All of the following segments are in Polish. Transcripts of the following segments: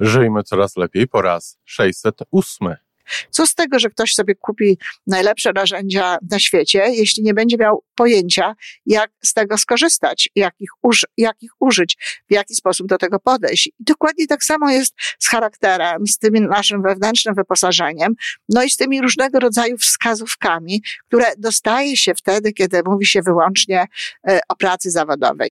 Żyjmy coraz lepiej po raz 608. Co z tego, że ktoś sobie kupi najlepsze narzędzia na świecie, jeśli nie będzie miał pojęcia, jak z tego skorzystać, jak ich, uż, jak ich użyć, w jaki sposób do tego podejść. I dokładnie tak samo jest z charakterem, z tym naszym wewnętrznym wyposażeniem, no i z tymi różnego rodzaju wskazówkami, które dostaje się wtedy, kiedy mówi się wyłącznie e, o pracy zawodowej.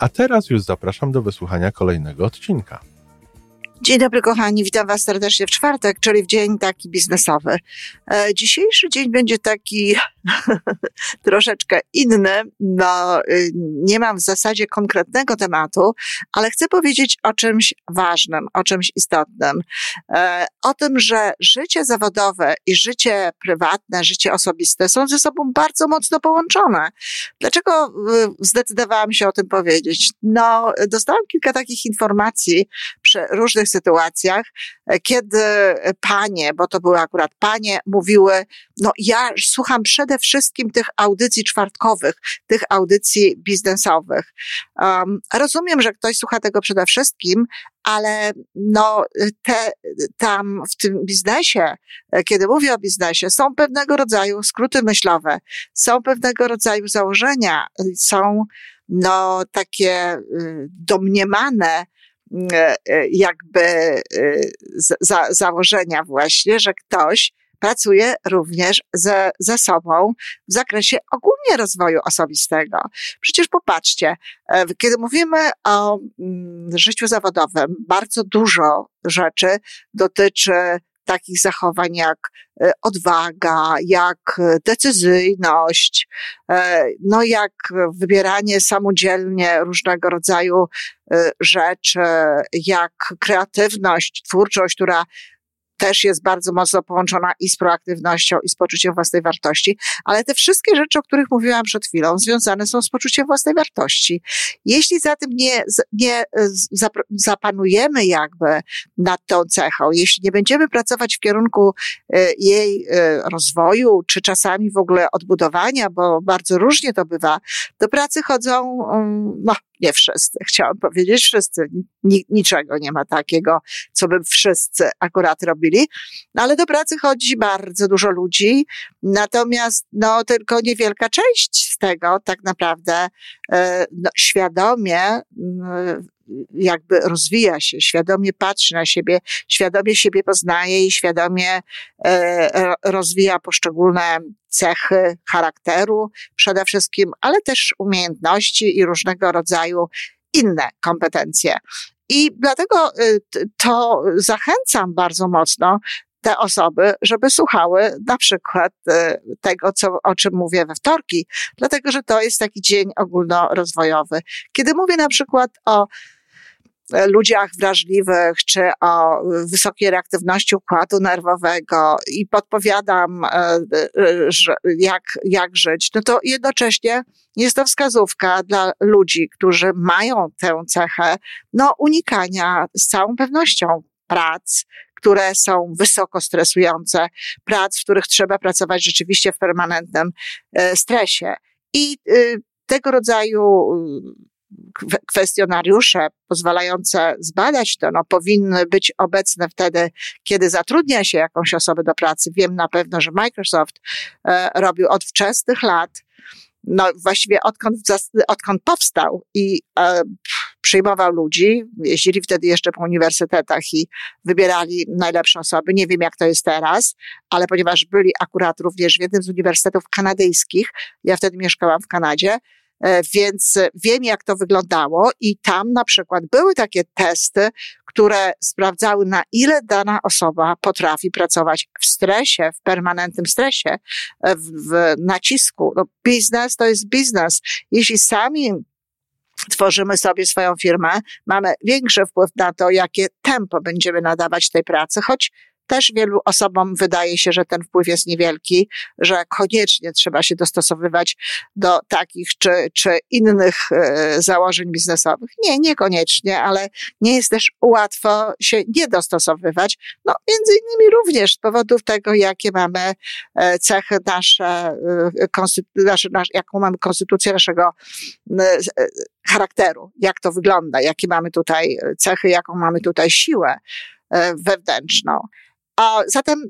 a teraz już zapraszam do wysłuchania kolejnego odcinka. Dzień dobry, kochani. Witam Was serdecznie w czwartek, czyli w dzień taki biznesowy. E, dzisiejszy dzień będzie taki troszeczkę inny. No, nie mam w zasadzie konkretnego tematu, ale chcę powiedzieć o czymś ważnym, o czymś istotnym. E, o tym, że życie zawodowe i życie prywatne, życie osobiste są ze sobą bardzo mocno połączone. Dlaczego y, zdecydowałam się o tym powiedzieć? No, dostałam kilka takich informacji przy różnych sytuacjach, e, kiedy panie, bo to były akurat panie, mówiły, no ja słucham przede wszystkim tych audycji czwartkowych, tych audycji biznesowych. Um, rozumiem, że ktoś słucha tego przede wszystkim, ale no, te, tam w tym biznesie, e, kiedy mówię o biznesie, są pewnego rodzaju skróty myślowe, są pewnego rodzaju założenia, są no, takie y, domniemane jakby e, za, założenia właśnie, że ktoś pracuje również ze, ze sobą w zakresie ogólnie rozwoju osobistego. Przecież popatrzcie, kiedy mówimy o mm, życiu zawodowym, bardzo dużo rzeczy dotyczy takich zachowań jak e, odwaga, jak decyzyjność, e, no jak wybieranie samodzielnie różnego rodzaju e, rzeczy, jak kreatywność, twórczość, która też jest bardzo mocno połączona i z proaktywnością, i z poczuciem własnej wartości, ale te wszystkie rzeczy, o których mówiłam przed chwilą, związane są z poczuciem własnej wartości. Jeśli za tym nie, nie zapanujemy jakby nad tą cechą, jeśli nie będziemy pracować w kierunku e, jej e, rozwoju, czy czasami w ogóle odbudowania, bo bardzo różnie to bywa, do pracy chodzą, mm, no, nie wszyscy, chciałam powiedzieć wszyscy, niczego nie ma takiego, co by wszyscy akurat robili, no ale do pracy chodzi bardzo dużo ludzi, natomiast no tylko niewielka część z tego tak naprawdę e, no, świadomie jakby rozwija się, świadomie patrzy na siebie, świadomie siebie poznaje i świadomie e, rozwija poszczególne cechy charakteru przede wszystkim, ale też umiejętności i różnego rodzaju inne kompetencje. I dlatego y, to zachęcam bardzo mocno te osoby, żeby słuchały na przykład y, tego, co, o czym mówię we wtorki, dlatego że to jest taki dzień ogólnorozwojowy. Kiedy mówię na przykład o ludziach wrażliwych, czy o wysokiej reaktywności układu nerwowego i podpowiadam, e, e, jak, jak żyć, no to jednocześnie jest to wskazówka dla ludzi, którzy mają tę cechę, no unikania z całą pewnością prac, które są wysoko stresujące, prac, w których trzeba pracować rzeczywiście w permanentnym stresie. I y, tego rodzaju kwestionariusze pozwalające zbadać to, no, powinny być obecne wtedy, kiedy zatrudnia się jakąś osobę do pracy. Wiem na pewno, że Microsoft e, robił od wczesnych lat, no właściwie odkąd, odkąd powstał i e, przyjmował ludzi, jeździli wtedy jeszcze po uniwersytetach i wybierali najlepsze osoby. Nie wiem, jak to jest teraz, ale ponieważ byli akurat również w jednym z uniwersytetów kanadyjskich, ja wtedy mieszkałam w Kanadzie, więc wiem, jak to wyglądało, i tam na przykład były takie testy, które sprawdzały, na ile dana osoba potrafi pracować w stresie, w permanentnym stresie, w, w nacisku. No, biznes to jest biznes. Jeśli sami tworzymy sobie swoją firmę, mamy większy wpływ na to, jakie tempo będziemy nadawać tej pracy, choć też wielu osobom wydaje się, że ten wpływ jest niewielki, że koniecznie trzeba się dostosowywać do takich czy, czy innych e, założeń biznesowych. Nie, niekoniecznie, ale nie jest też łatwo się nie dostosowywać. No, między innymi również z powodów tego, jakie mamy e, cechy nasze, e, nasze, nasze jaką mamy konstytucję naszego charakteru, jak to wygląda, jakie mamy tutaj cechy, jaką mamy tutaj siłę wewnętrzną. A zatem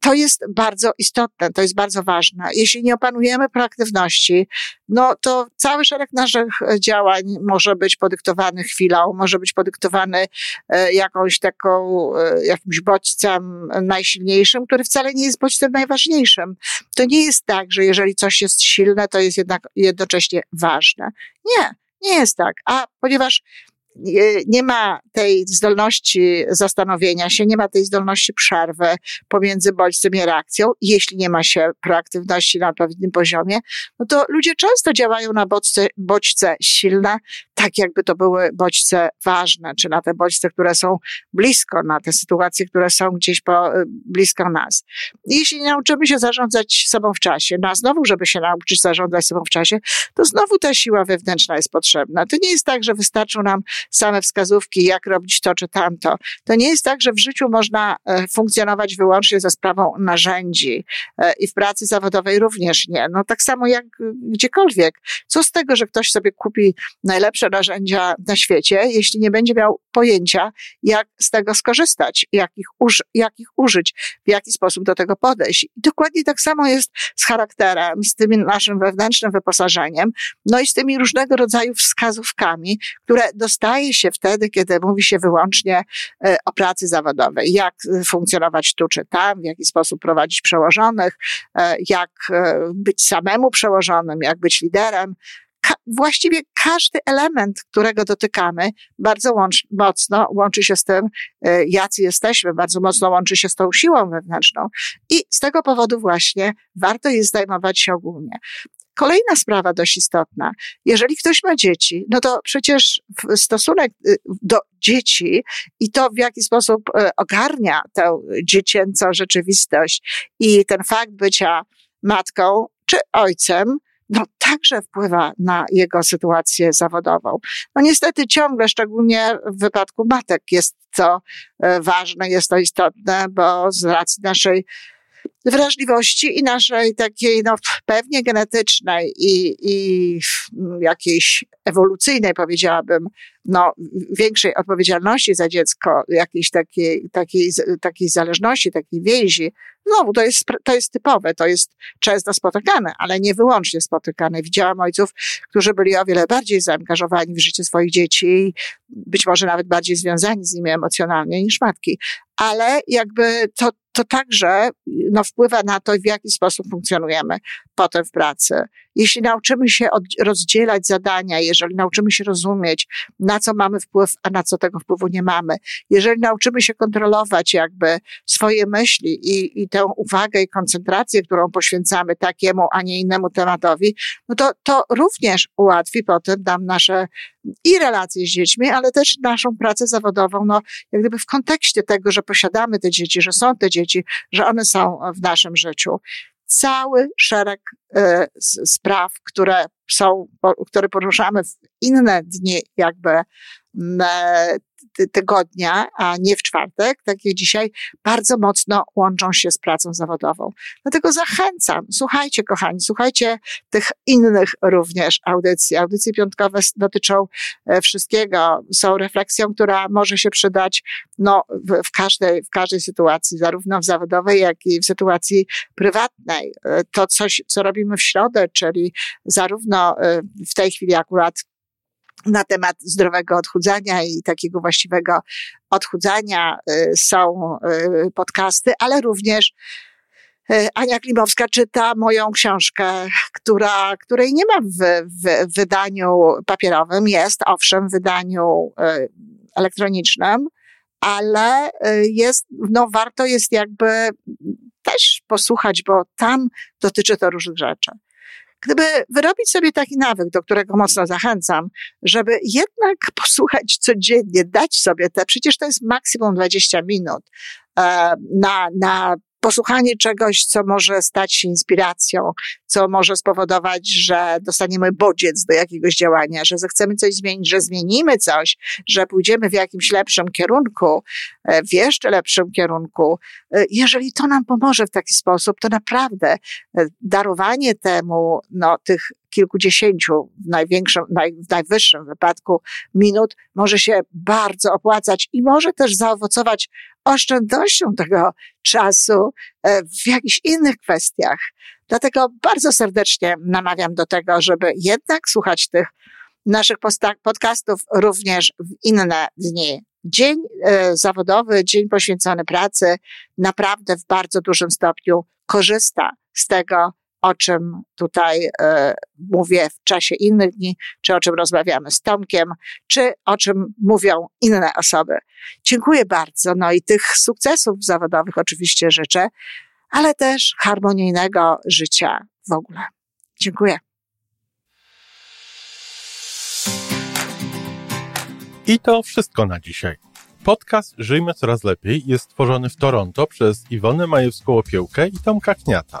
to jest bardzo istotne, to jest bardzo ważne. Jeśli nie opanujemy proaktywności, no to cały szereg naszych działań może być podyktowany chwilą, może być podyktowany e, jakąś taką, e, jakimś bodźcem najsilniejszym, który wcale nie jest bodźcem najważniejszym. To nie jest tak, że jeżeli coś jest silne, to jest jednak jednocześnie ważne. Nie, nie jest tak. A ponieważ nie ma tej zdolności zastanowienia się, nie ma tej zdolności przerwy pomiędzy bodźcem i reakcją, jeśli nie ma się proaktywności na odpowiednim poziomie, no to ludzie często działają na bodźce, bodźce silne, tak jakby to były bodźce ważne, czy na te bodźce, które są blisko, na te sytuacje, które są gdzieś po, blisko nas. Jeśli nauczymy się zarządzać sobą w czasie, no a znowu, żeby się nauczyć zarządzać sobą w czasie, to znowu ta siła wewnętrzna jest potrzebna. To nie jest tak, że wystarczą nam same wskazówki, jak robić to czy tamto. To nie jest tak, że w życiu można e, funkcjonować wyłącznie za sprawą narzędzi e, i w pracy zawodowej również nie. No tak samo jak gdziekolwiek. Co z tego, że ktoś sobie kupi najlepsze narzędzia na świecie, jeśli nie będzie miał pojęcia, jak z tego skorzystać, jak ich, uż, jak ich użyć, w jaki sposób do tego podejść. I dokładnie tak samo jest z charakterem, z tym naszym wewnętrznym wyposażeniem, no i z tymi różnego rodzaju wskazówkami, które dostaje się wtedy, kiedy mówi się wyłącznie e, o pracy zawodowej. Jak e, funkcjonować tu czy tam, w jaki sposób prowadzić przełożonych, e, jak być samemu przełożonym, jak być liderem. Właściwie każdy element, którego dotykamy, bardzo łącz, mocno łączy się z tym, jacy jesteśmy, bardzo mocno łączy się z tą siłą wewnętrzną. I z tego powodu właśnie warto jest zajmować się ogólnie. Kolejna sprawa dość istotna. Jeżeli ktoś ma dzieci, no to przecież stosunek y, do dzieci i to, w jaki sposób y, ogarnia tę dziecięcą rzeczywistość i ten fakt bycia matką czy ojcem, no także wpływa na jego sytuację zawodową. No niestety ciągle, szczególnie w wypadku matek jest to y, ważne, jest to istotne, bo z racji naszej wrażliwości i naszej takiej, no, pewnie genetycznej i, i jakiejś ewolucyjnej, powiedziałabym, no, większej odpowiedzialności za dziecko, jakiejś takiej, takiej, takiej zależności, takiej więzi. Znowu, to jest, to jest typowe, to jest często spotykane, ale nie wyłącznie spotykane. Widziałam ojców, którzy byli o wiele bardziej zaangażowani w życie swoich dzieci i być może nawet bardziej związani z nimi emocjonalnie niż matki. Ale jakby to, to także no, wpływa na to, w jaki sposób funkcjonujemy potem w pracy. Jeśli nauczymy się rozdzielać zadania, jeżeli nauczymy się rozumieć, na co mamy wpływ, a na co tego wpływu nie mamy, jeżeli nauczymy się kontrolować jakby swoje myśli i, i tę uwagę i koncentrację, którą poświęcamy takiemu, a nie innemu tematowi, no to, to również ułatwi potem nam nasze i relacje z dziećmi, ale też naszą pracę zawodową, no, jak gdyby w kontekście tego, że posiadamy te dzieci, że są te dzieci, że one są w naszym życiu. Cały szereg y, spraw, które są, które poruszamy w inne dni, jakby tygodnia, a nie w czwartek, tak jak dzisiaj, bardzo mocno łączą się z pracą zawodową. Dlatego zachęcam, słuchajcie kochani, słuchajcie tych innych również audycji. Audycje piątkowe dotyczą e, wszystkiego, są refleksją, która może się przydać no, w, w, każdej, w każdej sytuacji, zarówno w zawodowej, jak i w sytuacji prywatnej. E, to coś, co robimy w środę, czyli zarówno e, w tej chwili akurat na temat zdrowego odchudzania i takiego właściwego odchudzania y, są y, podcasty, ale również y, Ania Klimowska czyta moją książkę, która, której nie ma w, w wydaniu papierowym, jest owszem w wydaniu elektronicznym, ale jest, no warto jest jakby też posłuchać, bo tam dotyczy to różnych rzeczy. Gdyby wyrobić sobie taki nawyk, do którego mocno zachęcam, żeby jednak posłuchać codziennie, dać sobie te, przecież to jest maksimum 20 minut e, na, na posłuchanie czegoś, co może stać się inspiracją, co może spowodować, że dostaniemy bodziec do jakiegoś działania, że zechcemy coś zmienić, że zmienimy coś, że pójdziemy w jakimś lepszym kierunku, e, w jeszcze lepszym kierunku. E, jeżeli to nam pomoże w taki sposób, to naprawdę e, darowanie temu, no, tych kilkudziesięciu, w największym, naj, w najwyższym wypadku minut może się bardzo opłacać i może też zaowocować oszczędnością tego czasu e, w jakichś innych kwestiach. Dlatego bardzo serdecznie namawiam do tego, żeby jednak słuchać tych naszych podcastów również w inne dni. Dzień e, zawodowy, dzień poświęcony pracy naprawdę w bardzo dużym stopniu korzysta z tego, o czym tutaj e, mówię w czasie innych dni, czy o czym rozmawiamy z Tomkiem, czy o czym mówią inne osoby. Dziękuję bardzo. No i tych sukcesów zawodowych oczywiście życzę, ale też harmonijnego życia w ogóle. Dziękuję. I to wszystko na dzisiaj. Podcast Żyjmy Coraz Lepiej jest stworzony w Toronto przez Iwonę Majewską-Opiełkę i Tomka Kniata.